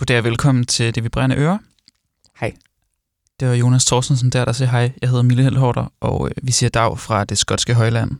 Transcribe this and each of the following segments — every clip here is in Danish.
Goddag og velkommen til Det Vibrerende Øre. Hej. Det var Jonas Thorstensen der, der siger hej. Jeg hedder Mille Helhorter, og øh, vi siger dag fra det skotske højland.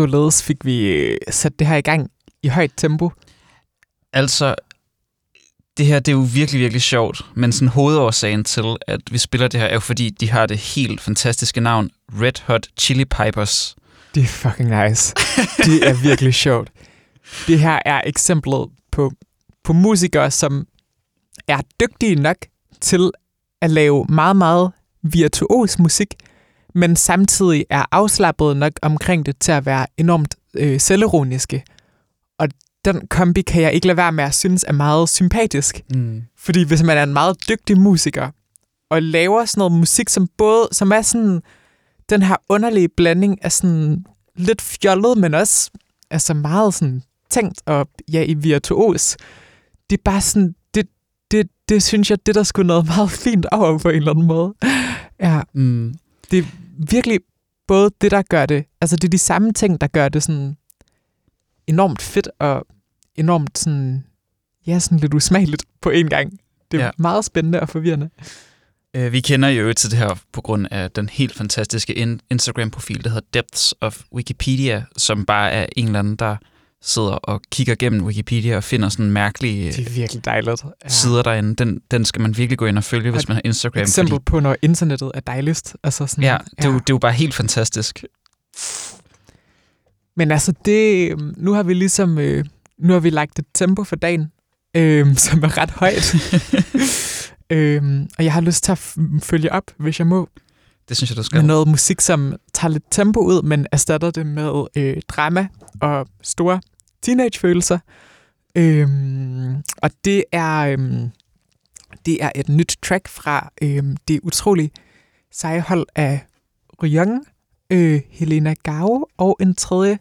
Således fik vi øh, sat det her i gang i højt tempo. Altså, det her det er jo virkelig, virkelig sjovt, men sådan hovedårsagen til, at vi spiller det her, er jo fordi, de har det helt fantastiske navn, Red Hot Chili Pipers. Det er fucking nice. det er virkelig sjovt. Det her er eksemplet på, på musikere, som er dygtige nok til at lave meget, meget virtuos musik, men samtidig er afslappet nok omkring det til at være enormt øh, selvironiske. Og den kombi kan jeg ikke lade være med at synes er meget sympatisk. Mm. Fordi hvis man er en meget dygtig musiker, og laver sådan noget musik, som både som er sådan den her underlige blanding af sådan lidt fjollet, men også altså meget sådan tænkt og ja, i virtuos. Det er bare sådan, det, det, det synes jeg, det der skulle noget meget fint over på en eller anden måde. Ja, Mm. Det er virkelig både det, der gør det, altså det er de samme ting, der gør det sådan enormt fedt og enormt sådan, ja, sådan lidt usmageligt på en gang. Det er Ja. meget spændende og forvirrende. Øh, Vi kender jo til det her på grund af den helt fantastiske in- Instagram-profil, der hedder Depths of Wikipedia, som bare er en eller anden, der sidder og kigger gennem Wikipedia og finder sådan mærkelige Det er virkelig dejligt. Ja. sider derinde. Den, den skal man virkelig gå ind og følge, hvis Og man har Instagram. Eksempel Fordi, på, når internettet er dejligst. Altså sådan, ja, det, er jo, det er jo bare helt fantastisk. Men altså, det, nu har vi ligesom, øh, nu har vi lagt et tempo for dagen, øh, som er ret højt. øh, og jeg har lyst til at følge op, hvis jeg må, Det synes jeg, du med skal. noget musik, som tager lidt tempo ud, men erstatter det med øh, drama og store teenagefølelser. Øhm, og det er, øhm, det er et nyt track fra øhm, det utrolig seje hold af Ryong, øh, Helena Gao og en tredje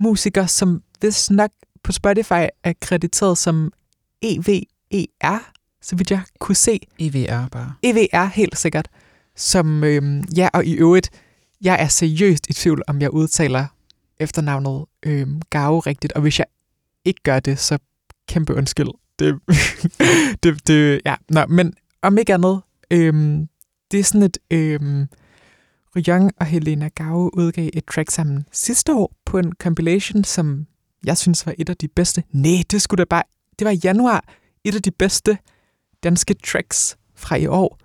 musiker, som vist nok på Spotify er krediteret som EVER, så vidt jeg kunne se. EVR bare. EVR helt sikkert. Som, øhm, ja, og i øvrigt, jeg er seriøst i tvivl, om jeg udtaler efternavnet øhm, Gao rigtigt, og hvis jeg ikke gør det, så kæmpe undskyld. Det, det, det, ja, nå, men om ikke andet, øhm, det er sådan et, øhm, Ryong og Helena Gao udgav et track sammen sidste år på en compilation, som jeg synes var et af de bedste. Nej, det skulle da bare, det var i januar, et af de bedste danske tracks fra i år.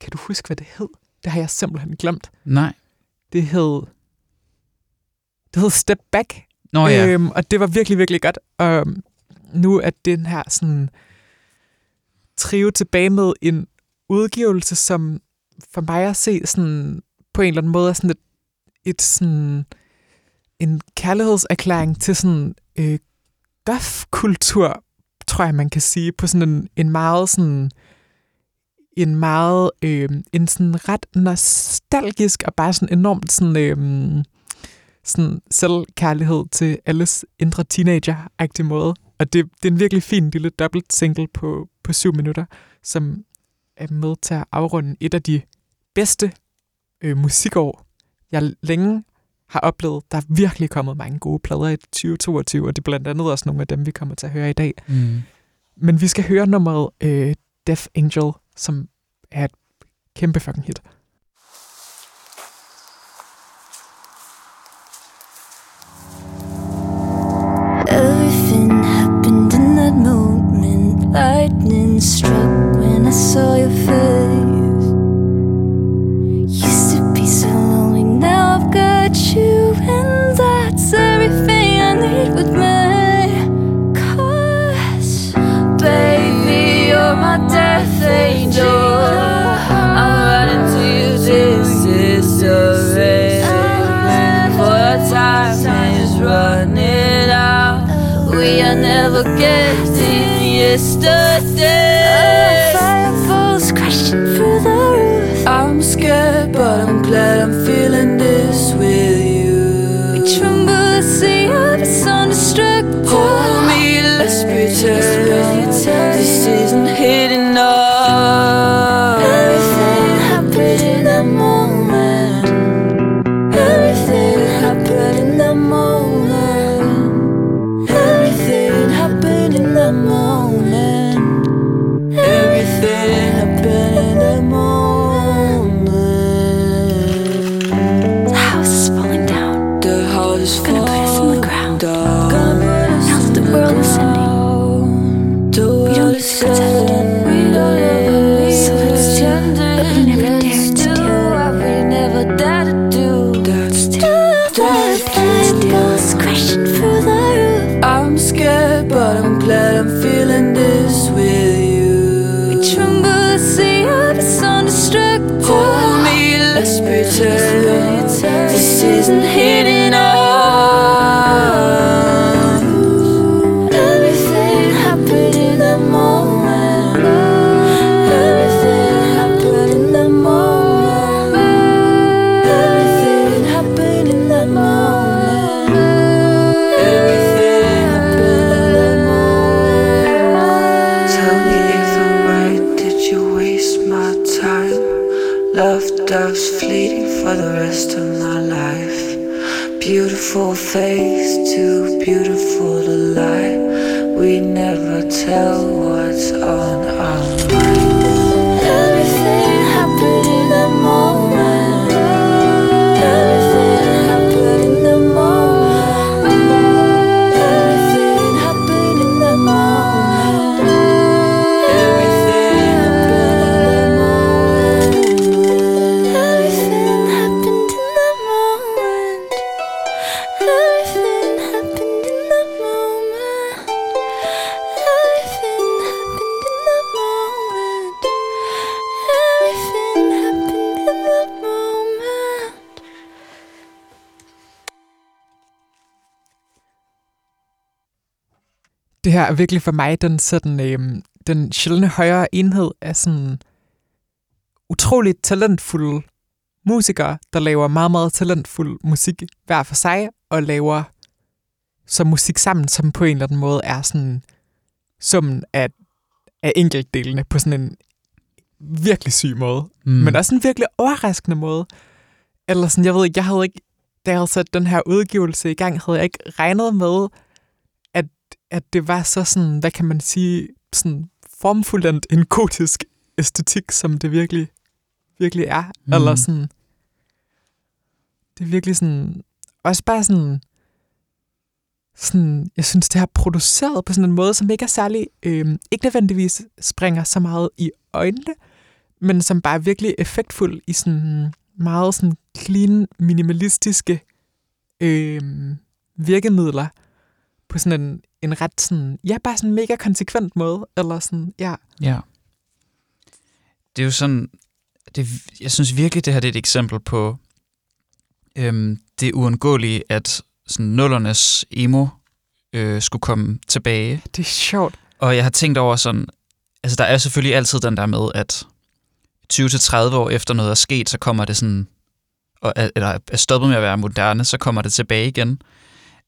Kan du huske, hvad det hed? Det har jeg simpelthen glemt. Nej. Det hed, det hed Step Back, Nå ja. Øhm, og det var virkelig, virkelig godt. Og nu er den her sådan trio tilbage med en udgivelse, som for mig at se sådan, på en eller anden måde er sådan et, et sådan, en kærlighedserklæring til sådan øh, goth-kultur, tror jeg, man kan sige, på sådan en, en meget sådan en meget øh, en sådan ret nostalgisk og bare sådan enormt sådan øh, sådan selvkærlighed til alles indre teenager-agtig måde. Og det, det er en virkelig fin lille dobbelt single på, på syv minutter, som er med til at afrunde et af de bedste øh, musikår, jeg længe har oplevet. Der er virkelig kommet mange gode plader i 2022, og det er blandt andet også nogle af dem, vi kommer til at høre i dag. Mm. Men vi skal høre nummeret øh, Death Angel, som er et kæmpe fucking hit. sister. Scared, but I'm glad I'm Beautiful face, too beautiful to lie. We never tell her er virkelig for mig den sådan, øhm, den sjældne højere enhed af sådan utroligt talentfulde musikere, der laver meget, meget talentfuld musik hver for sig, og laver så musik sammen, som på en eller anden måde er sådan summen af, af enkeltdelene på sådan en virkelig syg måde. Mm. Men også en virkelig overraskende måde. Eller sådan, jeg ved ikke, jeg havde ikke, da jeg havde sat den her udgivelse i gang, havde jeg ikke regnet med, at, det var så sådan, hvad kan man sige, sådan formfuldendt en gotisk æstetik, som det virkelig, virkelig er. Mm. Eller sådan, det er virkelig sådan, også bare sådan, sådan, jeg synes, det har produceret på sådan en måde, som ikke er særlig, øh, ikke nødvendigvis springer så meget i øjnene, men som bare er virkelig effektfuld i sådan meget sådan clean, minimalistiske øh, virkemidler på sådan en, en ret sådan, ja, bare sådan mega konsekvent måde, eller sådan, ja. Ja. Det er jo sådan, det, jeg synes virkelig, det her det er et eksempel på øhm, det uundgåelige, at sådan nullernes emo øh, skulle komme tilbage. Det er sjovt. Og jeg har tænkt over sådan, altså der er selvfølgelig altid den der med, at 20-30 år efter noget er sket, så kommer det sådan, og er, eller er stoppet med at være moderne, så kommer det tilbage igen.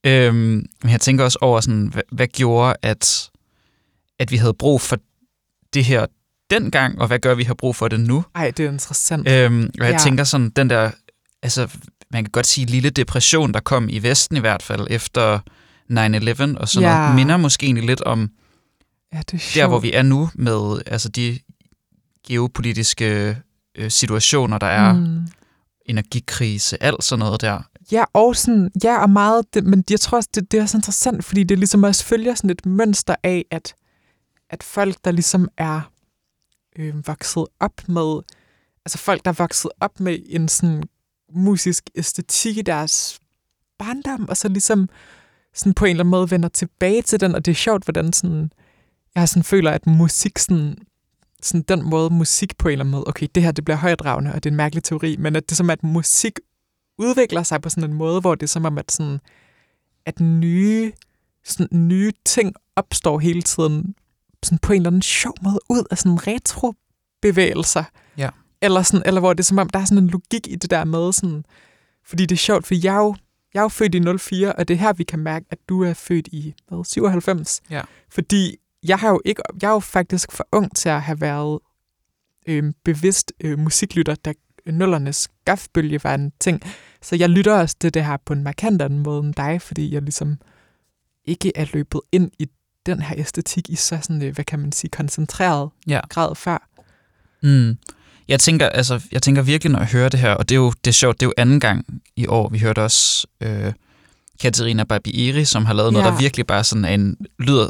Øhm, men jeg tænker også over sådan, hvad, hvad gjorde, at, at vi havde brug for det her dengang, og hvad gør, vi har brug for det nu? Ej, det er interessant. Øhm, og jeg Ja. tænker sådan, den der, altså man kan godt sige lille depression, der kom i Vesten i hvert fald, efter 9-11 og sådan Ja. noget, minder måske egentlig lidt om ja, det er sjovt. der, hvor vi er nu med altså de geopolitiske øh, situationer, der er. Mm. energikrise, alt sådan noget der. Ja, og sådan, ja, og meget, det, men jeg tror også, det, det er så interessant, fordi det ligesom også følger sådan et mønster af, at, at folk, der ligesom er øh, vokset op med, altså folk, der er vokset op med en sådan musisk æstetik i deres barndom, og så ligesom sådan på en eller anden måde vender tilbage til den, og det er sjovt, hvordan sådan, jeg sådan føler, at musik sådan, sådan den måde musik på en eller anden måde, okay, det her det bliver højdragende, og det er en mærkelig teori, men at det er som, at musik udvikler sig på sådan en måde, hvor det er som om, at, sådan, at nye, sådan nye ting opstår hele tiden sådan på en eller anden sjov måde ud af sådan retrobevægelser. Ja. Eller, sådan, eller hvor det er som om, der er sådan en logik i det der med, sådan, fordi det er sjovt, for jeg er jo, jeg er jo født i 04, og det er her, vi kan mærke, at du er født i hvad, 97. Ja. Fordi jeg har jo ikke, jeg er jo faktisk for ung til at have været øh, bevidst øh, musiklytter, da nullernes gafbølge var en ting. Så jeg lytter også til det her på en markant anden måde end dig, fordi jeg ligesom ikke er løbet ind i den her æstetik i så sådan, øh, hvad kan man sige, koncentreret Ja. grad før. Mm. Jeg tænker, altså, jeg tænker virkelig, når jeg hører det her, og det er jo det er sjovt, det er jo anden gang i år, vi hørte også øh, Katerina Barbieri, som har lavet noget, Ja. der virkelig bare sådan en lyder,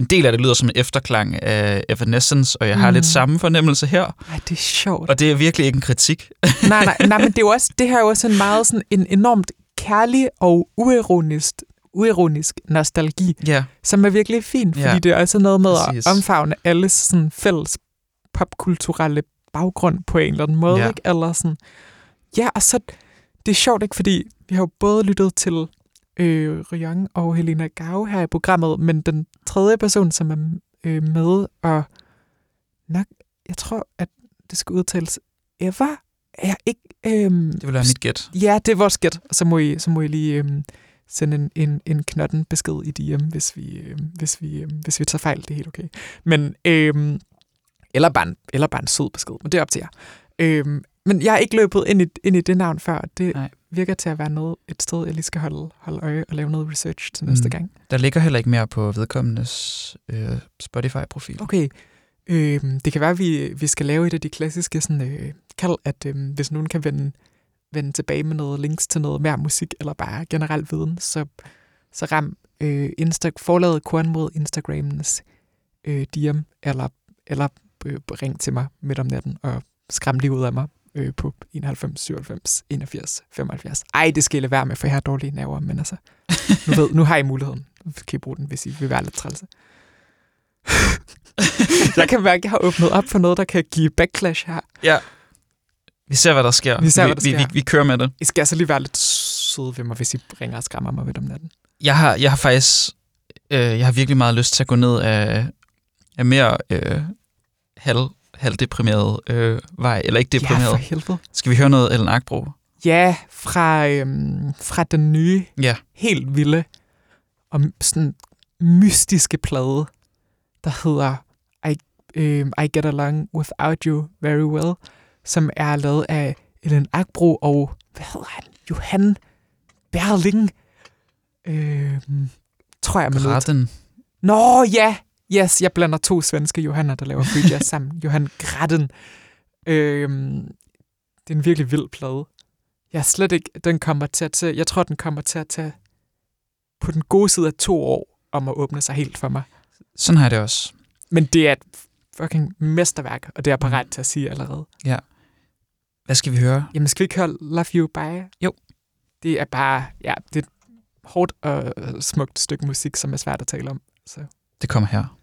en del af det lyder som en efterklang af Evanescence, og jeg har Mm. lidt samme fornemmelse her, Ej, det er sjovt. og det er virkelig ikke en kritik. nej, nej, nej, men det er jo også, det her er jo også en meget sådan en enormt kærlig og uironisk, uironisk nostalgi, Ja, som er virkelig fin, fordi Ja, det er også noget med præcis. at omfavne alles sådan fælles popkulturelle baggrund på en eller anden måde, Ja. ikke? Eller sådan. Ja, og så, det er sjovt, ikke? Fordi vi har jo både lyttet til øh, Ryan og Helena Gau her i programmet, men den tredje person, som er øh, med, og nok, jeg tror, at det skal udtales Eva, er ikke... Øh, det vil være mit gæt. Ja, det er vores gæt. Så må I, så må I lige øhm, sende en, en, en knotten besked i DM, hvis vi, øhm, hvis, vi, øhm, hvis vi tager fejl. Det er helt okay. Men, øhm, eller, bare en, eller bare en sød besked, men det er op til jer. Øhm, men jeg er ikke løbet ind i, ind i det navn før. Det Nej. Virker til at være noget, et sted, jeg lige skal holde, holde øje og lave noget research til næste Mm. gang. Der ligger heller ikke mere på vedkommendes øh, Spotify-profil. Okay. Øhm, det kan være, at vi, vi skal lave et af de klassiske sådan, øh, kald, at øhm, hvis nogen kan vende, vende tilbage med noget links til noget mere musik, eller bare generel viden, så, så ram øh, Insta, forladet korn mod Instagramens øh, DM, eller, eller øh, ring til mig midt om natten og skræm lige ud af mig øh, på 91, 97, 81, 75. Ej, det skal I lade være med, for jeg har dårlige nerver, men altså, nu, ved, nu har I muligheden. Nu kan I bruge den, hvis I vil være lidt trælse. jeg kan mærke, at jeg har åbnet op for noget, der kan give backlash her. Ja. Vi ser, hvad der sker. Vi ser, vi, hvad der vi, sker. vi, vi kører med det. I skal altså lige være lidt søde ved mig, hvis I ringer og skræmmer mig midt om natten. Jeg har, jeg har faktisk øh, jeg har virkelig meget lyst til at gå ned af, af mere øh, halv, halvdeprimeret øh, vej, eller ikke Ja, deprimeret. for helvede. Skal vi høre noget Ellen Akbro? Ja, fra, øhm, fra den nye, Ja. helt vilde og sådan mystiske plade, der hedder I, øhm, I Get Along Without You Very Well, som er lavet af Ellen Akbro og, hvad hedder han, Johan Berling, øhm, tror jeg, man. Graden. Nå ja, yes, jeg blander to svenske Johanner, der laver free jazz sammen. Johan Graden. Øhm, det er en virkelig vild plade. Jeg er slet ikke, den kommer til at tage, jeg tror, den kommer til at tage på den gode side af to år om at åbne sig helt for mig. Sådan har jeg det også. Men det er et fucking mesterværk, og det er jeg parat til at sige allerede. Hvad skal vi høre? Jamen, skal vi ikke høre Love You By? Jo. Det er bare, ja, det er et hårdt og smukt stykke musik, som er svært at tale om. Så. Det kommer her.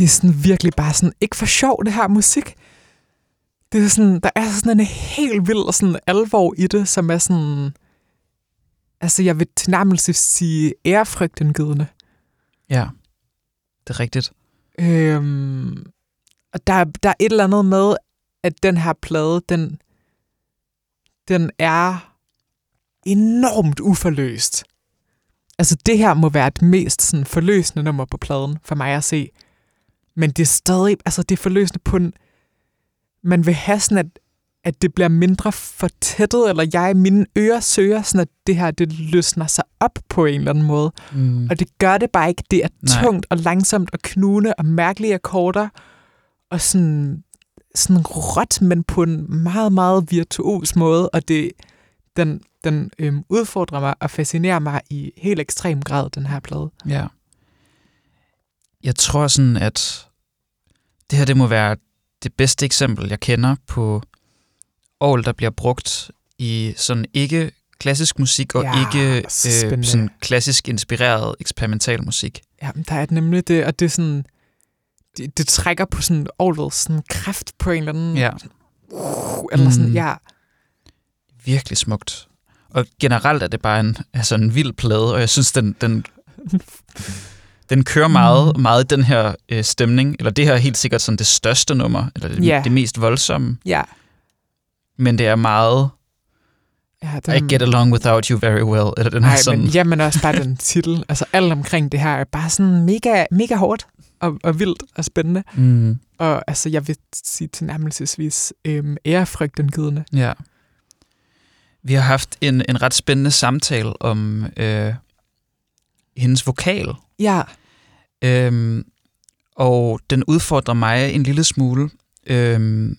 Det er sådan virkelig bare sådan, ikke for sjov, det her musik. Det er sådan, der er sådan en helt vild sådan alvor i det, som er sådan, altså jeg vil tilnærmelse sige ærefrygtindgydende. Ja, det er rigtigt. Øhm, og der, der er et eller andet med, at den her plade, den, den er enormt uforløst. Altså det her må være det mest sådan, forløsende nummer på pladen, for mig at se. Men det er stadig, altså det er forløsende på en, man vil have sådan, at, at det bliver mindre fortættet, eller jeg i mine ører søger, sådan at det her, det løsner sig op på en eller anden måde. Mm. Og det gør det bare ikke. Det er Nej. tungt og langsomt og knugende og mærkelige akkorder. Og sådan, sådan råt, men på en meget, meget virtuos måde. Og det, den, den øhm, udfordrer mig og fascinerer mig i helt ekstrem grad, den her plade. Ja. Jeg tror sådan, at det her det må være det bedste eksempel, jeg kender på ål, der bliver brugt i sådan ikke klassisk musik og Ja, ikke så øh, sådan klassisk inspireret eksperimental musik. Ja, men der er nemlig det, og det er sådan... Det, det trækker på sådan årets sådan kraft på en eller anden... Ja, Uh, eller sådan, Mm. ja. virkelig smukt. Og generelt er det bare en, altså en vild plade, og jeg synes, den, den, den kører meget, Mm. meget den her øh, stemning. Eller det her er helt sikkert sådan det største nummer, eller det, Ja. det mest voldsomme. Ja. Men det er meget, ja I get along without you very well. Eller den Nej, sådan, men jamen også bare den titel. Altså alt omkring det her er bare sådan mega, mega hårdt og, og vildt og spændende. mm, Og altså, jeg vil sige tilnærmelsesvis øhm, ærefrygtindgydende. ja. Vi har haft en, en ret spændende samtale om øh, hendes vokal. Ja, Øhm, og den udfordrer mig en lille smule. Øhm,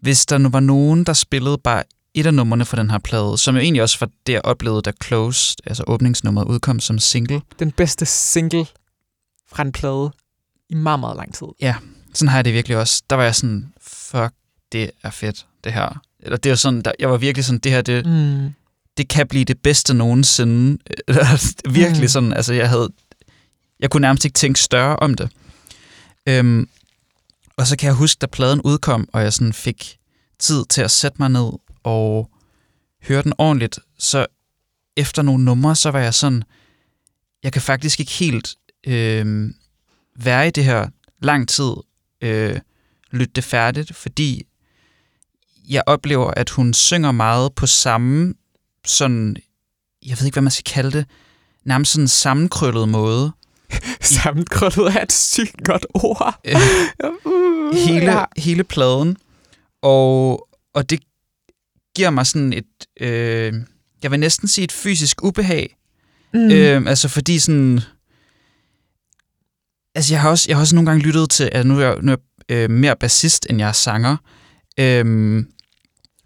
hvis der nu var nogen, der spillede bare et af numrene fra den her plade, som jo egentlig også var det, jeg oplevede, da Closed, altså åbningsnummeret, udkom som single. den bedste single fra en plade i meget, meget lang tid. Sådan har jeg det virkelig også. Der var jeg sådan, fuck, det er fedt, det her. Eller det var sådan, der, jeg var virkelig sådan, det her, det, Mm. det kan blive det bedste nogensinde. Virkelig Mm. sådan, altså jeg havde, jeg kunne nærmest ikke tænke større om det. Øhm, og så kan jeg huske, da pladen udkom, og jeg sådan fik tid til at sætte mig ned og høre den ordentligt, så efter nogle numre, så var jeg sådan, jeg kan faktisk ikke helt øh, være i det her lang tid, øh, lytte det færdigt, fordi jeg oplever, at hun synger meget på samme sådan, jeg ved ikke, hvad man skal kalde det, nærmest sådan sammenkrøllet måde. Sammenkrøllet er et sygt godt ord. Øh, Uh, hele, ja. hele pladen. Og, og det giver mig sådan et, øh, jeg vil næsten sige et fysisk ubehag. Mm. Øh, altså fordi sådan, altså jeg har også, jeg har også nogle gange lyttet til, at nu er jeg, nu er jeg øh, mere bassist, end jeg er sanger. Øhm,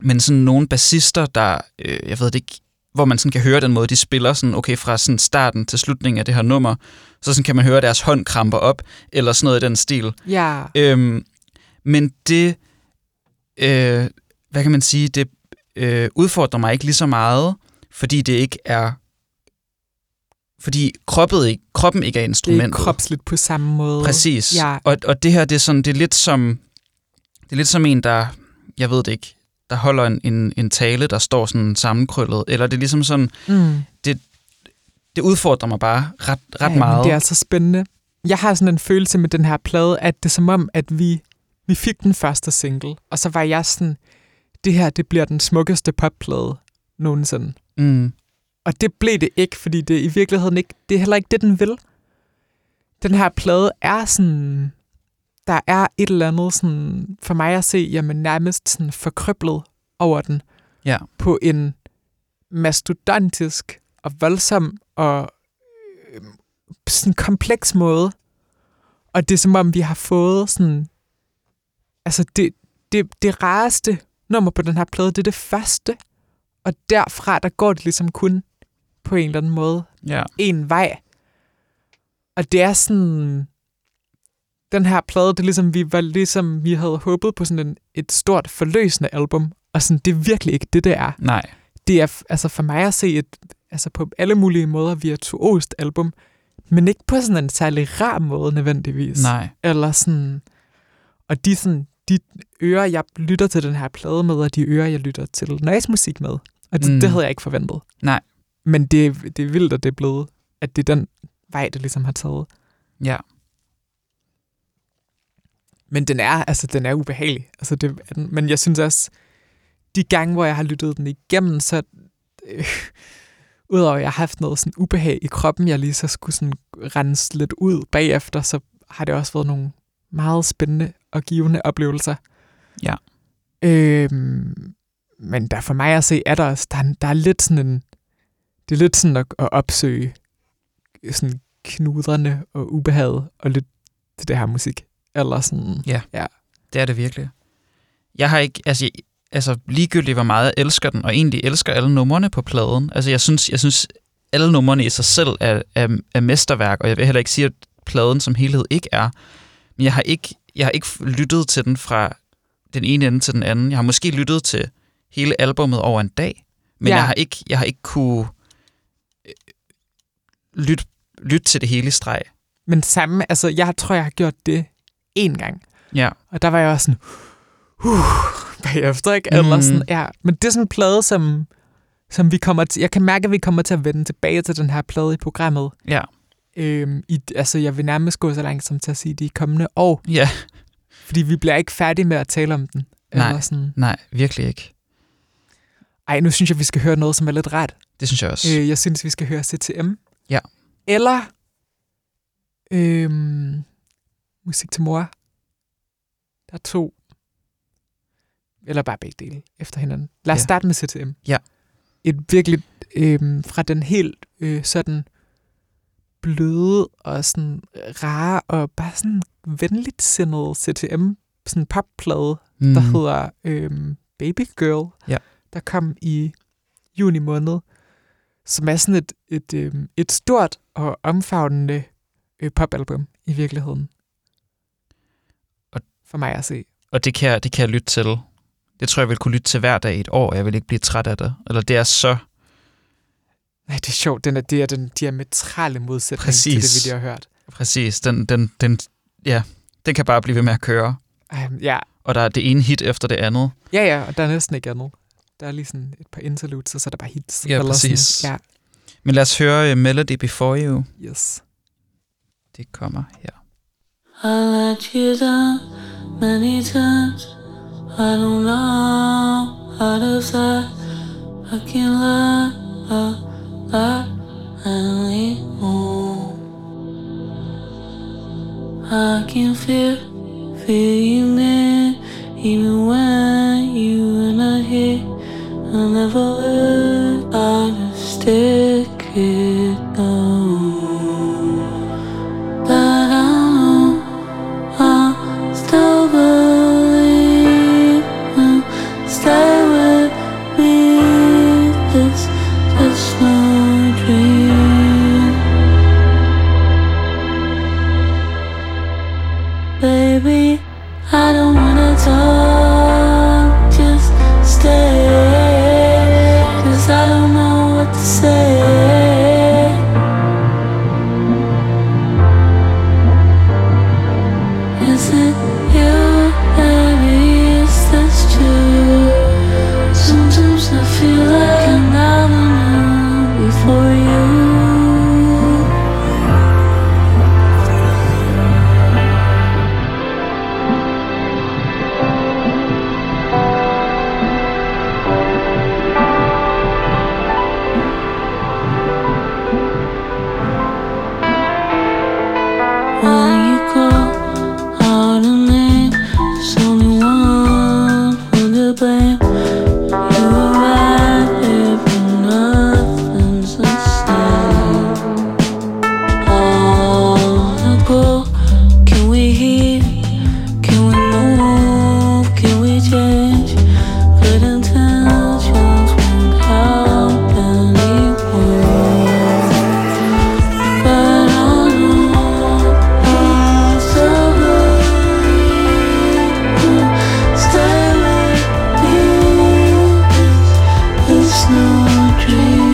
men sådan nogle bassister, der, øh, jeg ved det ikke, hvor man sådan kan høre den måde, de spiller sådan, okay, fra sådan starten til slutningen af det her nummer, så sådan kan man høre deres hånd kramper op, eller sådan noget i den stil. ja. Øhm, men det, øh, hvad kan man sige, det øh, udfordrer mig ikke lige så meget, fordi det ikke er, fordi kroppet ikke, kroppen ikke er Det er instrumentet. kropsligt på samme måde. Præcis. Ja. Og, og det her, det er sådan, det er lidt som, det er lidt som en, der, jeg ved det ikke, der holder en, en, en tale, der står sådan sammenkrøllet, eller det er ligesom sådan, Mm. det udfordrer mig bare ret, ret ja, meget. Det er altså spændende. Jeg har sådan en følelse med den her plade, at det er som om, at vi, vi fik den første single, og så var jeg sådan, det her, det bliver den smukkeste popplade nogensinde. mm, Og det blev det ikke, fordi det i virkeligheden ikke, det er heller ikke det, den vil. Den her plade er sådan, der er et eller andet sådan, for mig at se, jamen nærmest sådan forkryblet over den. Ja. På en mastodontisk og voldsom og øh, sådan kompleks måde. Og det er som om, vi har fået sådan, altså det, det, det rareste nummer på den her plade, det er det første. Og derfra, der går det ligesom kun på en eller anden måde ja. en vej. Og det er sådan... Den her plade, det er ligesom, vi var ligesom, vi havde håbet på sådan en, et stort forløsende album. Og sådan, det er virkelig ikke det, det er. Nej. Det er altså for mig at se et, altså på alle mulige måder virtuost album, Men ikke på sådan en særlig rar måde nødvendigvis. Nej. Eller sådan... Og de, sådan, de ører, jeg lytter til den her plade med, og de ører, jeg lytter til nice musik med. Og det, mm. det havde jeg ikke forventet. Nej. Men det, det er vildt, at det er blevet, at det er den vej, det ligesom har taget. Ja. Men den er, altså, den er ubehagelig. Altså, det er den. Men jeg synes også, de gange, hvor jeg har lyttet den igennem, så øh, udover at jeg har haft noget sådan ubehag i kroppen, jeg lige så skulle sådan rense lidt ud bagefter, så har det også været nogle meget spændende og givende oplevelser. Ja. Øhm, men der for mig at se, er der også, der, er- der er lidt sådan en, det er lidt sådan at, at opsøge sådan knudrende og ubehaget og lidt til det her musik. Eller sådan, Det er det virkelig. Jeg har ikke, altså, altså ligegyldigt hvor meget jeg elsker den, og egentlig elsker alle numrene på pladen. Altså jeg synes, jeg synes alle numrene i sig selv er, er, er mesterværk, og jeg vil heller ikke sige, at pladen som helhed ikke er. Men jeg har ikke, jeg har ikke lyttet til den fra den ene ende til den anden. Jeg har måske lyttet til hele albummet over en dag, men Ja. jeg har ikke, jeg har ikke kunne øh, lytte, lytte til det hele streg. Men samme, altså jeg tror, jeg har gjort det én gang. Ja. Og der var jeg også sådan, uh, bagefter, ikke? Mhm. Eller sådan, ja. Men det er sådan en plade, som, som vi kommer til, jeg kan mærke, at vi kommer til at vende tilbage til den her plade i programmet. Ja. Øhm, i, altså, jeg vil nærmest gå så langt som til at sige de kommende år, Ja. fordi vi bliver ikke færdige med at tale om den. Nej. Eller sådan. Nej, virkelig ikke. Ej, nu synes jeg, vi skal høre noget, som er lidt ret. Det synes jeg også. Øh, jeg synes, vi skal høre CTM. Ja. Eller øhm, musik til mor. Der er to. Eller bare begge dele efter hinanden. Lad os Ja. starte med CTM. Ja. Et virkelig øhm, fra den helt øh, sådan bløde og sådan rare og bare sådan venligt sindede CTM sådan popplade mm. der hedder øhm, Baby Girl, Ja. der kom i juni måned, som er sådan et, et, øhm, et stort og omfavnende øh, popalbum i virkeligheden. For mig at se. Og det kan, jeg, det kan jeg lytte til. Det tror jeg, jeg vil kunne lytte til hver dag i et år, og jeg vil ikke blive træt af det. Eller det er så... Nej, det er sjovt. Den er, det er den diametrale modsætning Præcis. til det, vi lige har hørt. Præcis. Den, den, den, ja, den kan bare blive ved med at køre. Um, ja. Og der er det ene hit efter det andet. ja, ja, og der er næsten ikke andet. Der er lige sådan et par interludes, og så er der bare hits. Ja, eller præcis. Sådan. Men lad os høre uh, Melody Before You. Ja, yes. Det kommer her. I let you down many times. I don't know how to say I can't lie, lie, lie anymore. I can feel, feel you near, even when you are not here. I never would understand it, no dream.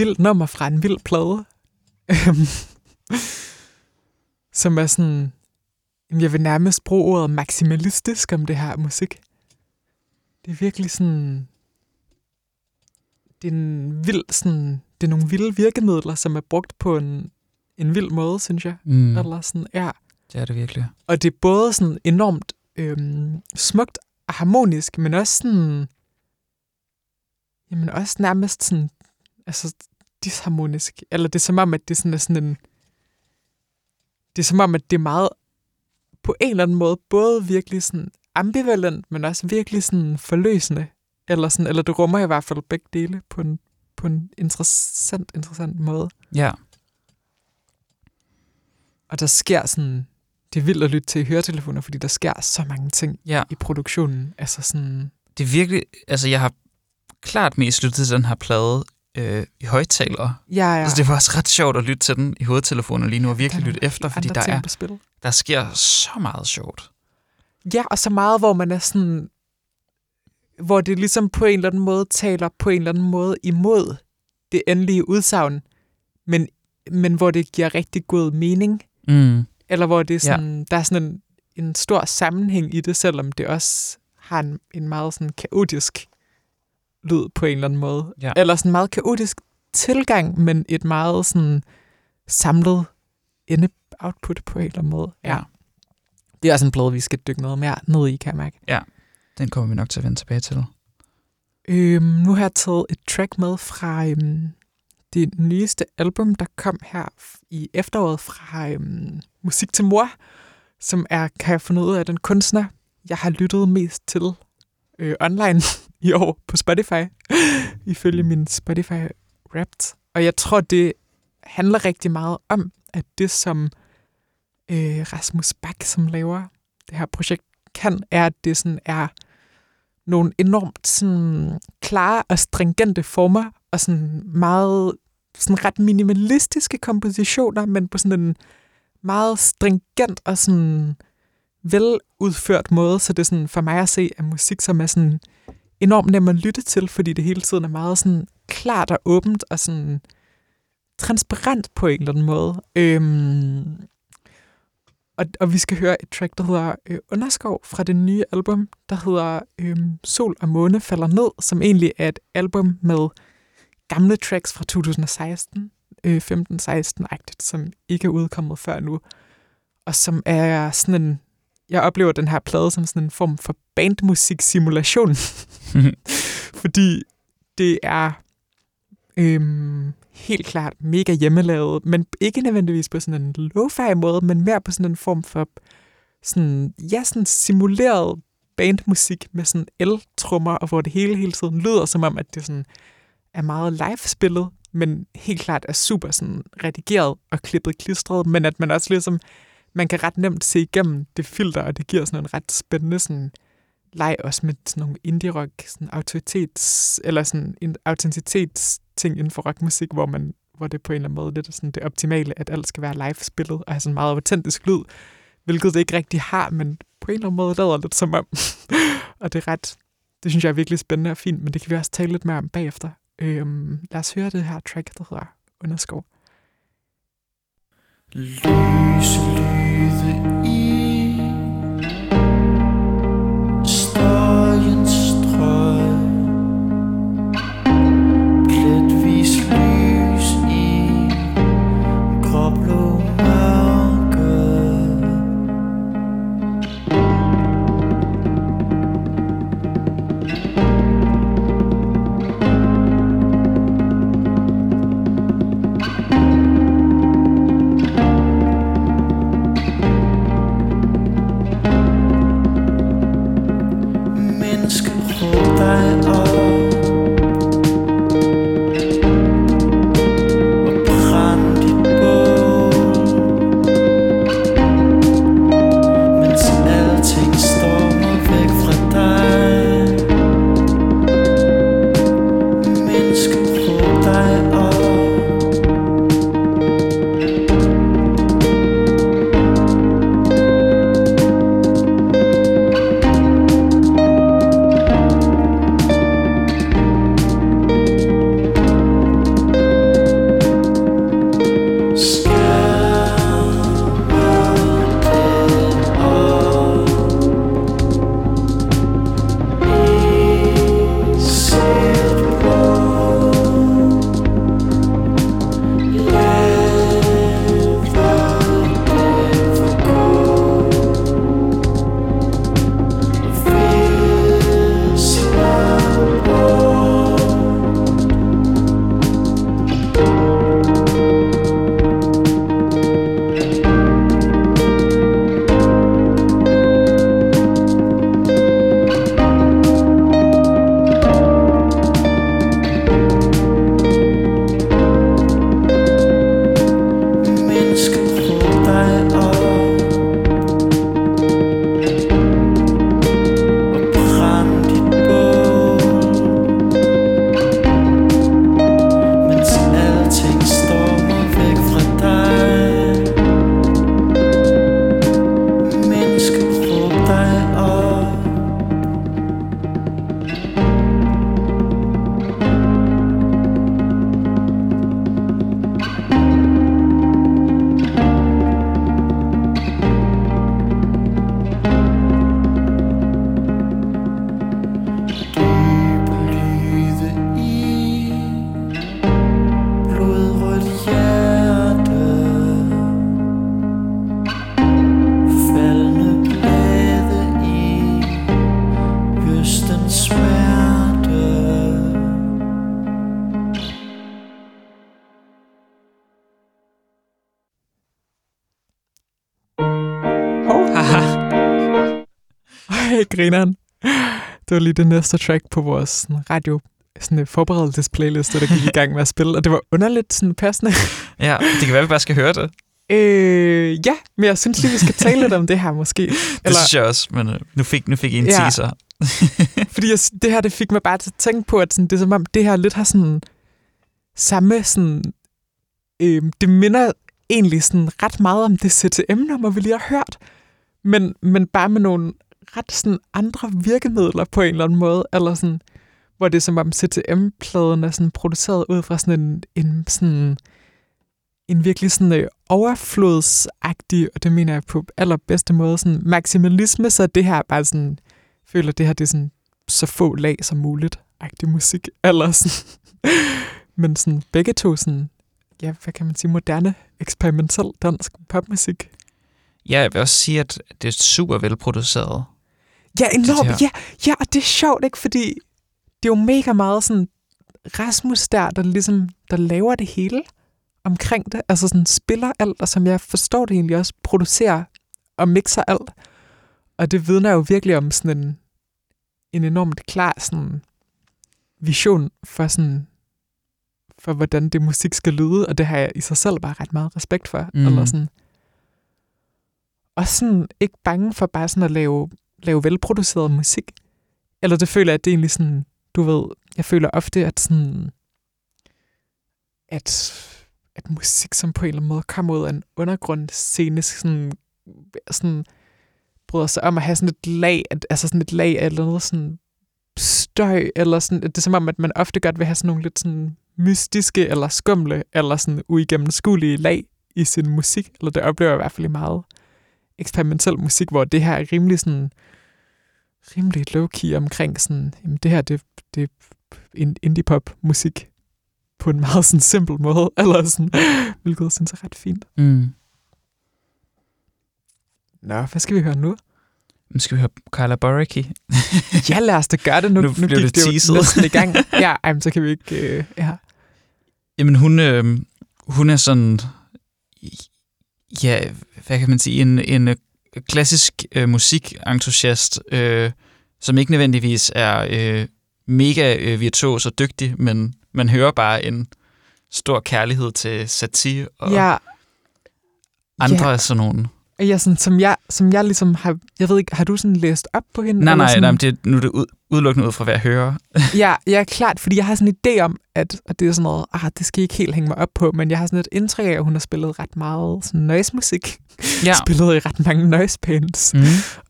Vildt nummer fra en vild plade, Øhm, som er sådan, jeg vil nærmest bruge ordet maksimalistisk om det her musik. Det er virkelig sådan, det er en vild, sådan, det er nogle vilde virkemidler, som er brugt på en, en vild måde, synes jeg. Mm. Eller sådan, ja. Det er det virkelig. Og det er både sådan enormt øhm, smukt og harmonisk, men også sådan, jamen også nærmest sådan, altså disharmonisk. Eller det er som om, at det sådan er sådan en, det er som om, at det er meget, på en eller anden måde, både virkelig sådan ambivalent, men også virkelig sådan forløsende. Eller, sådan, eller det rummer i hvert fald begge dele på en, på en interessant, interessant måde. Ja. Og der sker sådan, det er vildt at lytte til i høretelefoner, fordi der sker så mange ting Ja. i produktionen. Altså sådan, Det er virkelig... Altså, jeg har klart mest lyttet til den her plade øh, i højtalere. ja, Ja. ja. Altså, det var også ret sjovt at lytte til den i hovedtelefoner lige nu, og virkelig lytte efter, fordi der, er, der sker så meget sjovt. Ja, og så meget, hvor man er sådan, hvor det ligesom på en eller anden måde taler på en eller anden måde imod det endelige udsagn, men, men hvor det giver rigtig god mening, Mm. eller hvor det er sådan, ja. der er sådan en, en stor sammenhæng i det, selvom det også har en, en meget sådan kaotisk lyd på en eller anden måde. Ja. Eller sådan en meget kaotisk tilgang, men et meget sådan samlet ende-output på en eller anden måde. Ja. Det er også en plade, vi skal dykke noget mere ned i, kan jeg mærke. Den kommer vi nok til at vende tilbage til. Øhm, nu har jeg taget et track med fra øhm, det nyeste album, der kom her i efteråret fra øhm, Musik til Mor, som er, kan jeg finde ud af, den kunstner, jeg har lyttet mest til øh, online i år på Spotify, ifølge min Spotify Wrapped. Og jeg tror, det handler rigtig meget om, at det som øh, Rasmus Bak, som laver det her projekt, kan, er, at det sådan er nogle enormt sådan, klare og stringente former, og sådan meget sådan ret minimalistiske kompositioner, men på sådan en meget stringent og sådan veludført måde, så det er sådan for mig at se at musik, som er sådan enormt nem at lytte til, fordi det hele tiden er meget sådan klart og åbent og sådan transparent på en eller anden måde. Øhm, og, og vi skal høre et track, der hedder øh, Underskov fra det nye album, der hedder øh, Sol og Måne falder ned, som egentlig er et album med gamle tracks fra 2016, øh, 15-16-agtigt, som ikke er udkommet før nu, og som er sådan en, jeg oplever den her plade som sådan en form for bandmusik-simulation, fordi det er øhm, helt klart mega hjemmelavet, men ikke nødvendigvis på sådan en lo-fi måde, men mere på sådan en form for sådan, ja, sådan simuleret bandmusik med sådan el-trummer, og hvor det hele hele tiden lyder som om, at det sådan er meget live-spillet, men helt klart er super sådan redigeret og klippet klistret, men at man også ligesom, man kan ret nemt se igennem det filter, og det giver sådan en ret spændende sådan leg også med sådan nogle indie-rock, sådan autoritets, eller sådan en autenticitetsting inden for rockmusik, hvor man hvor det på en eller anden måde lidt er sådan det optimale, at alt skal være live-spillet og have sådan meget autentisk lyd, hvilket det ikke rigtig har, men på en eller anden måde lader lidt som om. og det er ret, det synes jeg er virkelig spændende og fint, men det kan vi også tale lidt mere om bagefter. Øhm, lad os høre det her track, der hedder Underskov. Lyse lyde i grineren. Det var lige det næste track på vores sådan, radio sådan en forberedelsesplayliste, der gik i gang med at spille, og det var underligt sådan passende. Ja, det kan være, at vi bare skal høre det. Øh, ja, men jeg synes lige, vi skal tale lidt om det her måske. Det synes jeg også, men øh, nu fik, nu fik I en Ja. teaser. Fordi jeg, det her, det fik mig bare til at tænke på, at sådan, det er som om, det her lidt har sådan samme sådan, øh, det minder egentlig sådan ret meget om det CTM-nummer, vi lige har hørt, men, men bare med nogle ret sådan andre virkemidler på en eller anden måde, eller sådan, hvor det er som om CTM-pladen er sådan produceret ud fra sådan en, en sådan en virkelig sådan øh, overflodsagtig, og det mener jeg på allerbedste måde, sådan maksimalisme, så det her bare sådan, føler, det her det er sådan så få lag som muligt, agtig musik, eller sådan. Men sådan begge to sådan, ja, hvad kan man sige, moderne, eksperimentel dansk popmusik. Ja, jeg vil også sige, at det er super velproduceret. Ja, enormt. Ja, ja, og det er sjovt, ikke? Fordi det er jo mega meget sådan Rasmus der, der ligesom, der laver det hele omkring det. Altså sådan spiller alt, og som jeg forstår det egentlig også, producerer og mixer alt. Og det vidner jo virkelig om sådan en, en enormt klar sådan vision for sådan for hvordan det musik skal lyde, og det har jeg i sig selv bare ret meget respekt for. Mm. Eller sådan. Og sådan ikke bange for bare sådan at lave, lave velproduceret musik. Eller det føler jeg, at det er egentlig sådan, du ved, jeg føler ofte, at sådan, at at musik, som på en eller anden måde kommer ud af en undergrundsscene, sådan, sådan bryder sig om at have sådan et lag, at, altså sådan et lag af eller noget sådan støj, eller sådan, det er som om, at man ofte godt vil have sådan nogle lidt sådan mystiske, eller skumle, eller sådan uigennemskuelige lag i sin musik, eller det oplever jeg i hvert fald i meget eksperimentel musik, hvor det her er rimelig sådan, rimelig low-key omkring sådan, jamen det her, det, det er in- indie-pop musik på en meget sådan simpel måde, eller sådan, hvilket jeg synes er ret fint. Mm. Nå, hvad skal vi høre nu? Nu skal vi høre Carla Boricki. Ja, lad os da gøre det. Nu, Nu nu, blev det det teaset. næsten i gang. Ja, ej, så kan vi ikke... Øh, ja. Jamen, hun, øh, hun er sådan... Ja, hvad kan man sige? En, en øh, klassisk øh, musikentusiast, øh, som ikke nødvendigvis er øh, mega øh, virtuos og dygtig, men man hører bare en stor kærlighed til Satie og ja, andre ja. sådan nogle. Ja sådan, som, jeg, som jeg ligesom har... Jeg ved ikke, har du sådan læst op på hende? Nej, nej, sådan? nej, det, nu er det ud, udelukkende ud fra, hvad jeg hører. Ja, ja, klart, fordi jeg har sådan en idé om, at, at det er sådan noget, ah, det skal I ikke helt hænge mig op på, men jeg har sådan et indtryk af, at hun har spillet ret meget sådan noise musik. Ja. Spillet i ret mange noise bands. Mm.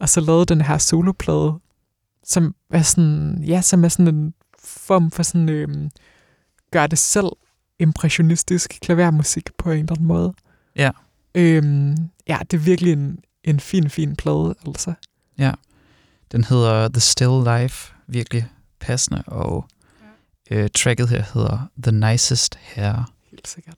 og så lavede den her soloplade, som er sådan, ja, som er sådan en form for sådan, øhm, gør det selv impressionistisk klavermusik på en eller anden måde. Ja. Øhm, ja, det er virkelig en, en fin, fin plade, altså. Den hedder The Still Life, virkelig passende, og øh, tracket her hedder The Nicest Hair. Helt sikkert.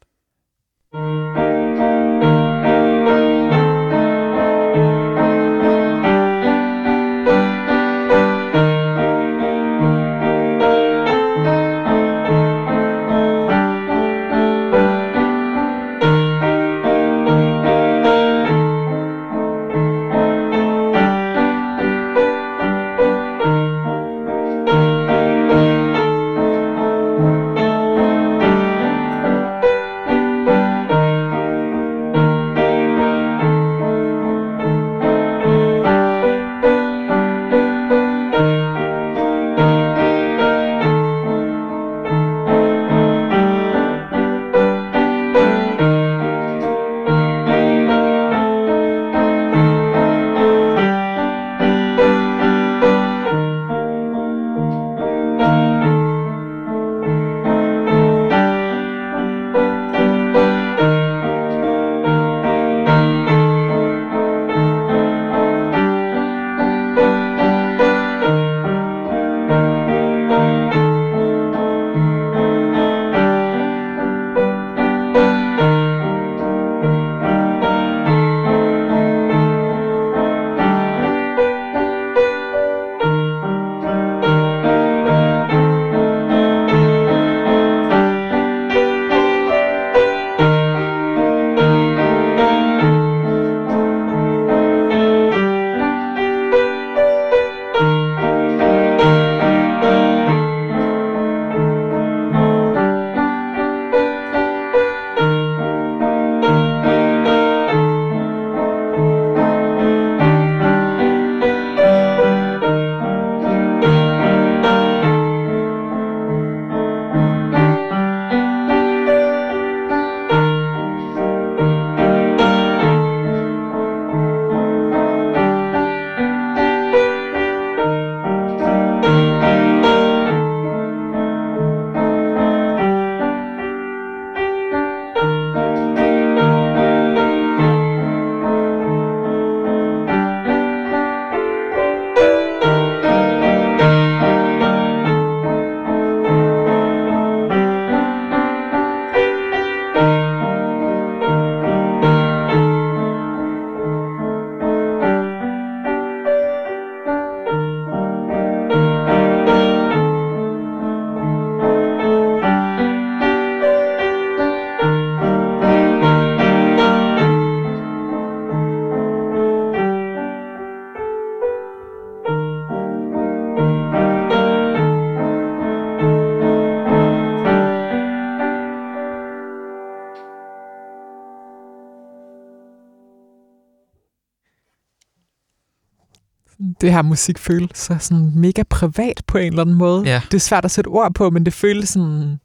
Det her musik føles så sådan mega privat på en eller anden måde. Ja. Det er svært at sætte ord på, men det føles sådan...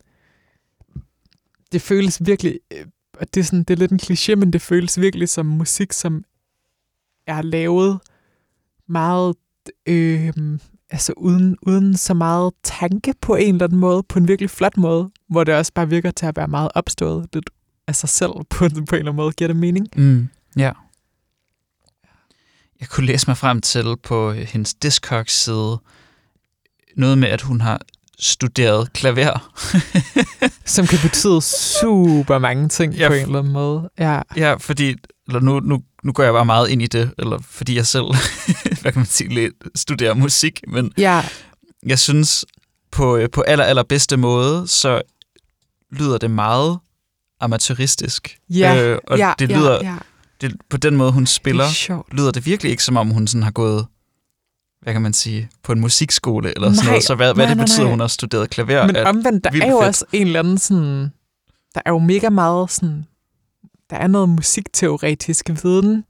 Det føles virkelig øh, og det er, sådan, det er lidt en kliché, men det føles virkelig som musik, som er lavet meget, øh, altså uden, uden så meget tanke på en eller anden måde, på en virkelig flot måde, hvor det også bare virker til at være meget opstået lidt af sig selv på, på en eller anden måde. Giver det mening? Mm, ja. Jeg kunne læse mig frem til på øh, hendes Discogs-side noget med, at hun har studeret klaver. Som kan betyde super mange ting Ja, ja, på en eller anden måde. Ja, ja, fordi eller nu, nu, nu går jeg bare meget ind i det, eller fordi jeg selv, hvad kan man sige, lidt studerer musik, men ja, jeg synes, på, øh, på aller, allerbedste måde, så lyder det meget amatøristisk. ja, øh, og ja, det ja, lyder, ja. Det, på den måde, hun spiller, Det er lyder det virkelig ikke, som om hun sådan har gået, hvad kan man sige, på en musikskole eller sådan Nej, noget. Så hvad, hvad nej, det nej, betyder, nej. hun har studeret klaver, Men omvendt, der er jo fedt. også en eller anden sådan... Der er jo mega meget sådan... Der er noget musikteoretisk viden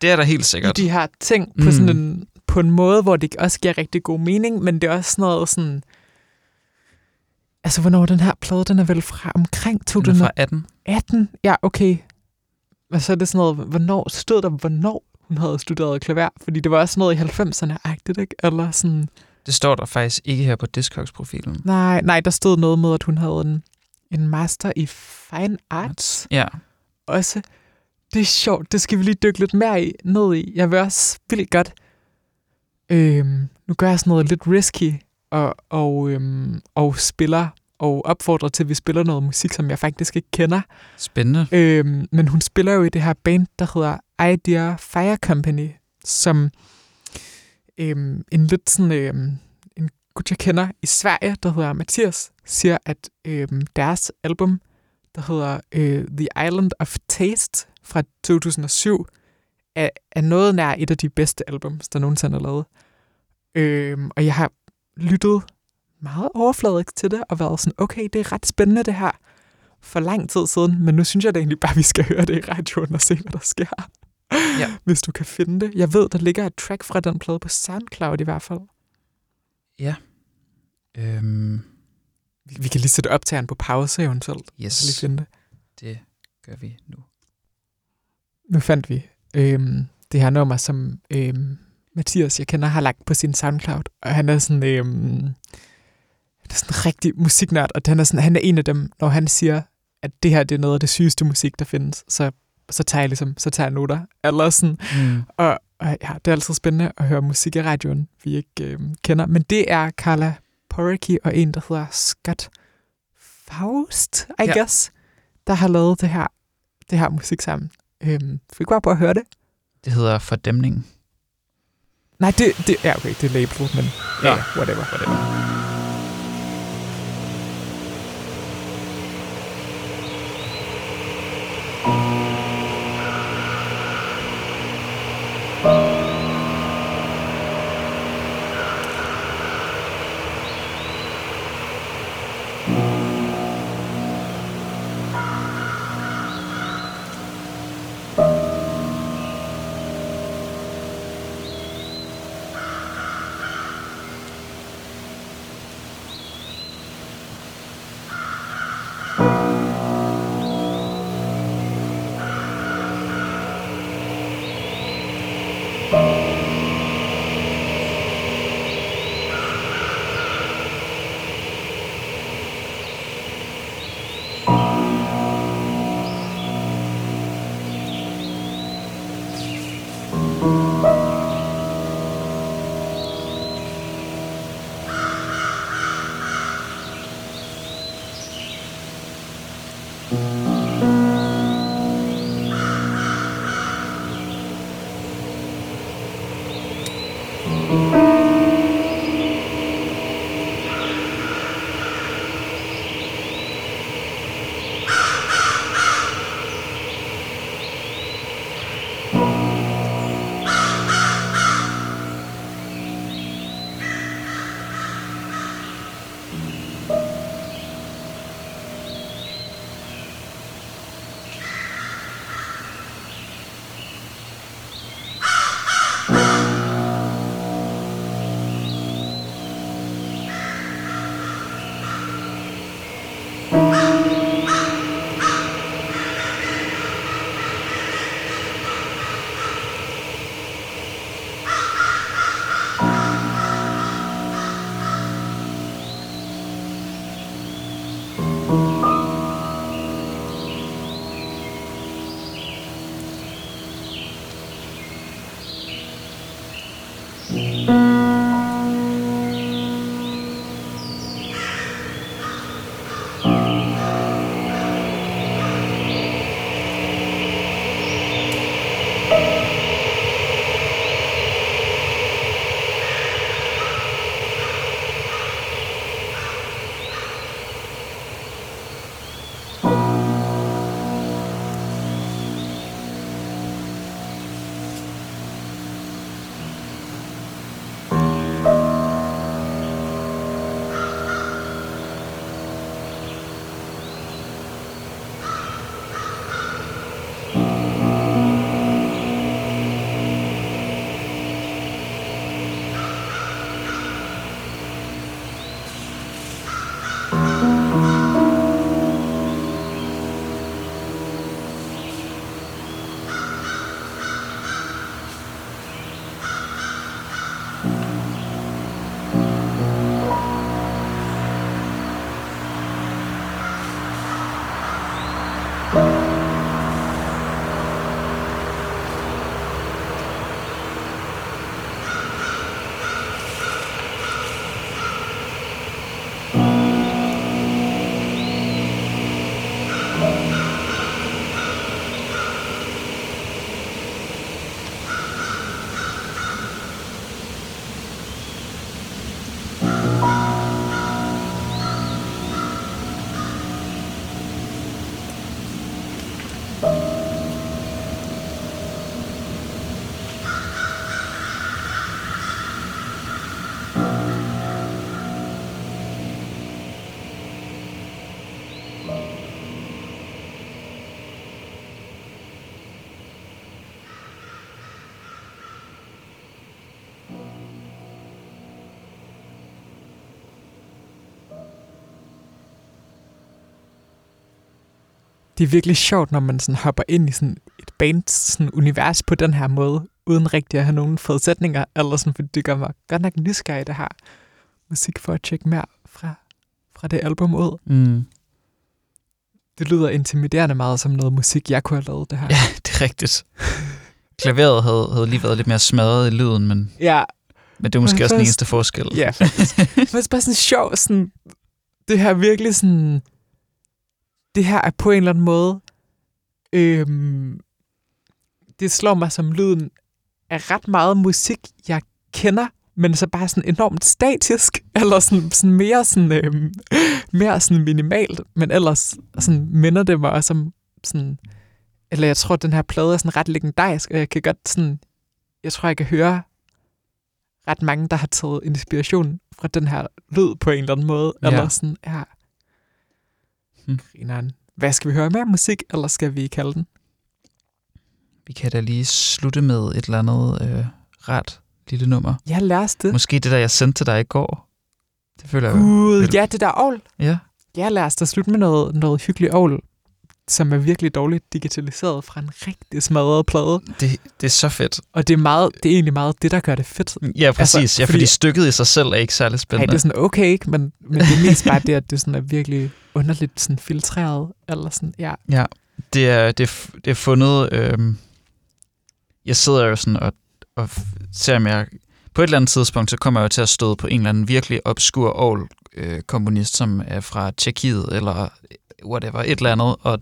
det er der helt sikkert. de her ting på, Mm. sådan en, på en måde, hvor det også giver rigtig god mening, men det er også sådan noget sådan... Altså, hvornår den her plade, den er vel fra omkring Den er fra 18. 2018? Ja, okay. Og så er det sådan noget, hvornår stod der, hvornår hun havde studeret klaver? Fordi det var også noget i 90'erne-agtigt, ikke? Eller sådan... Det står der faktisk ikke her på Discogs-profilen. Nej, nej, der stod noget med, at hun havde en, en master i fine arts Ja, også. Det er sjovt, det skal vi lige dykke lidt mere i, ned i. Jeg vil også vildt godt, øhm, nu gør jeg sådan noget lidt risky, og, og, øhm, og spiller, og opfordrer til, at vi spiller noget musik, som jeg faktisk ikke kender. spændende. Øhm, men hun spiller jo i det her band, der hedder Idea Fire Company, som øhm, en lidt sådan øhm, en gut, jeg kender i Sverige, der hedder Mathias, siger, at øhm, deres album, der hedder øh, The Island of Taste fra 2007, er, er noget nær et af de bedste albums, der nogensinde er lavet. Øhm, og jeg har lyttet meget overfladisk til det, og været sådan, okay, det er ret spændende det her, for lang tid siden, men nu synes jeg da egentlig bare, vi skal høre det i radioen og se, hvad der sker. Ja. Hvis du kan finde det. Jeg ved, der ligger et track fra den plade på SoundCloud i hvert fald. Øhm, Vi, vi kan lige sætte optageren på pause eventuelt. Yes, Lige finde det. det gør vi nu. Nu fandt vi øhm, det her nummer, som øhm, Mathias, jeg kender, har lagt på sin SoundCloud. Og han er sådan, øhm, han er sådan en rigtig musiknørd, og han er, sådan, han er en af dem, når han siger, at det her det er noget af det sygeste musik, der findes, så, så tager jeg ligesom, så tager jeg noter. Eller sådan, Mm. Og, og ja, det er altid spændende at høre musik i radioen, vi ikke øh, kender. Men det er Carla Porricky og en, der hedder Scott Faust, I Ja. guess, der har lavet det her, det her musik sammen. Øhm, vi gå op og høre det? Det hedder Fordæmning. Nej, det, det ja, okay, det er labelet, men ja, ja whatever, whatever. Det er virkelig sjovt, når man sådan hopper ind i sådan et band sådan univers på den her måde, uden rigtig at have nogen forudsætninger, eller sådan, fordi det gør mig godt nok nysgerrig, det her musik, for at tjekke mere fra, fra det album ud. Mm. Det lyder intimiderende meget som noget musik, jeg kunne have lavet det her. Ja, det er rigtigt. Klaveret havde, havde lige været lidt mere smadret i lyden, men, ja men det er måske Men også den eneste forskel. Ja, det er bare sådan sjov, sådan, det her virkelig sådan, det her er på en eller anden måde, øhm, det slår mig som lyden af ret meget musik, jeg kender, men så bare sådan enormt statisk, eller sådan, sådan mere sådan, øhm, mere sådan minimalt, men ellers sådan minder det mig også om sådan, eller jeg tror, den her plade er sådan ret legendarisk, og jeg kan godt sådan, jeg tror, jeg kan høre ret mange, der har taget inspiration fra den her lyd på en eller anden måde. Ja. Eller sådan, ja. Hmm. Grineren. Hvad skal vi høre mere musik, eller skal vi kalde den? Vi kan da lige slutte med et eller andet øh, ret lille nummer. Ja, lad os det. Måske det der, jeg sendte til dig i går. Det føler jeg. Gud, ja, det der ovl. Ja. Ja, lad os da slutte med noget, noget hyggeligt ovl, som er virkelig dårligt digitaliseret fra en rigtig smadret plade. Det, det er så fedt. Og det er, meget, det er egentlig meget det, der gør det fedt. Ja, præcis. Altså, ja, fordi, fordi- stykket i sig selv er ikke særlig Nej, spændende. det er sådan okay, ikke? Men, men det er mest bare det, at det sådan er virkelig underligt sådan filtreret. Eller sådan, ja. Ja, det er, det er, det er fundet... Øh, jeg sidder jo sådan og, og ser, om jeg... På et eller andet tidspunkt, så kommer jeg jo til at støde på en eller anden virkelig obskur øh, komponist, som er fra Tjekkiet, eller whatever, et eller andet, og,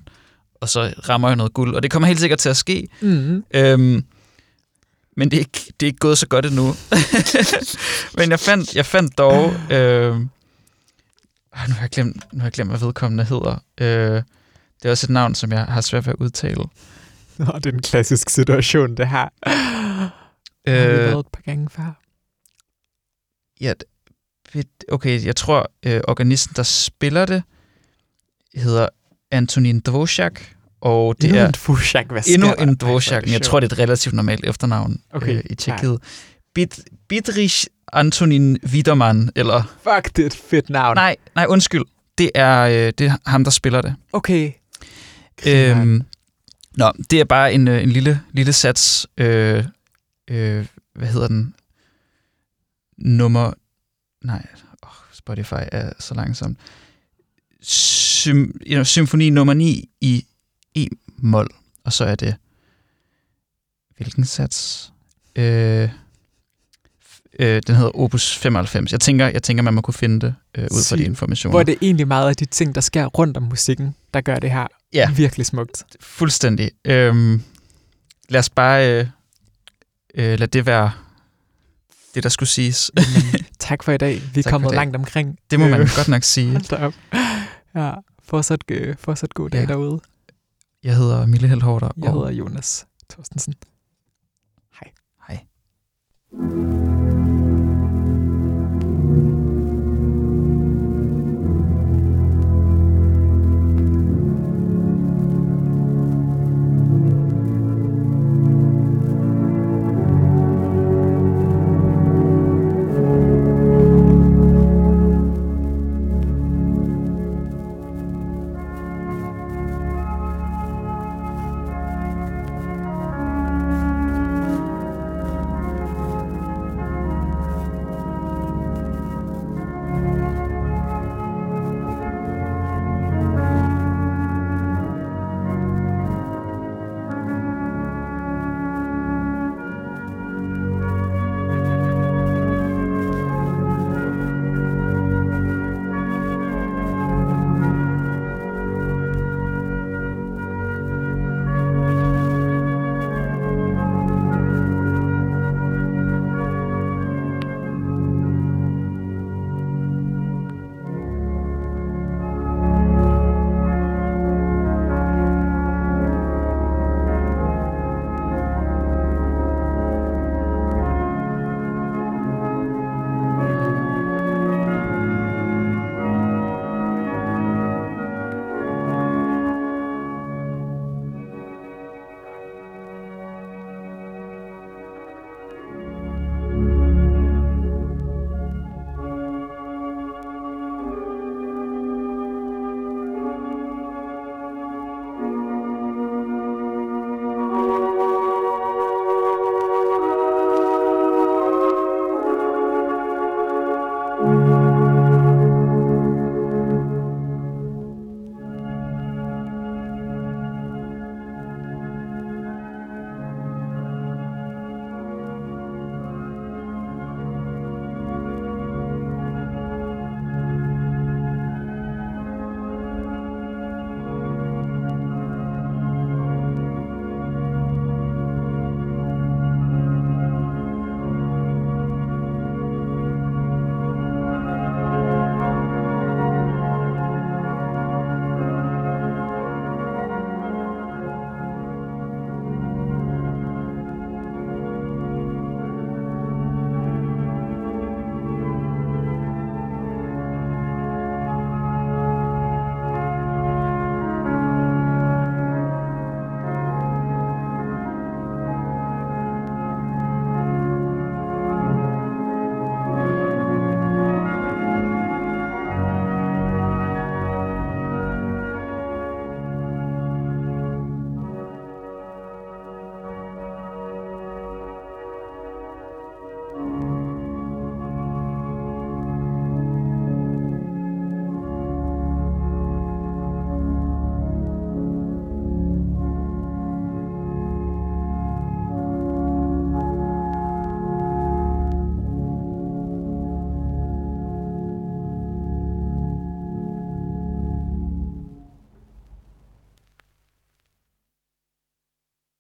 og så rammer jeg noget guld. Og det kommer helt sikkert til at ske. Mm. Øhm, men det er, ikke, det er ikke gået så godt endnu. men jeg fandt, jeg fandt dog... Øh, nu, har jeg glemt, nu har jeg glemt, hvad vedkommende hedder. Øh, det er også et navn, som jeg har svært ved at udtale. Nå, det er en klassisk situation, det her. Øh, har vi været et par gange før. ja, okay, jeg tror, øh, organisten, der spiller det, hedder Antonin Dvořák, og det Endnu er en Dvořák, hvad endnu der? en Dvořák, jeg tror, det er et relativt normalt efternavn Okay, øh, i Tjekkiet. Bit, Bitrich Antonin Widermann, eller... Fuck, det er et fedt navn. Nej, nej, undskyld. Det er, øh, det er ham, der spiller det. Okay. Øhm, nå, det er bare en, øh, en lille, lille sats. Øh, øh, hvad hedder den? Nummer... Nej, oh, Spotify er så langsomt. Sym, symfoni nummer 9 i E-mol. Og så er det... Hvilken sats? Øh, øh, den hedder Opus 95. Jeg tænker, jeg tænker man må kunne finde det øh, ud fra de informationer. Hvor det er egentlig meget af de ting, der sker rundt om musikken, der gør det her Ja. virkelig smukt. Fuldstændig. Øhm, lad os bare øh, øh, lade det være det, der skulle siges. Men, tak for i dag. Vi er kommet langt omkring. Det må man Øh, godt nok sige. Hold da op. Ja, fortsat, øh, fortsat god dag Ja. derude. Jeg hedder Mille Helhorter. Jeg hedder Jonas Thorstensen. Hej. Thank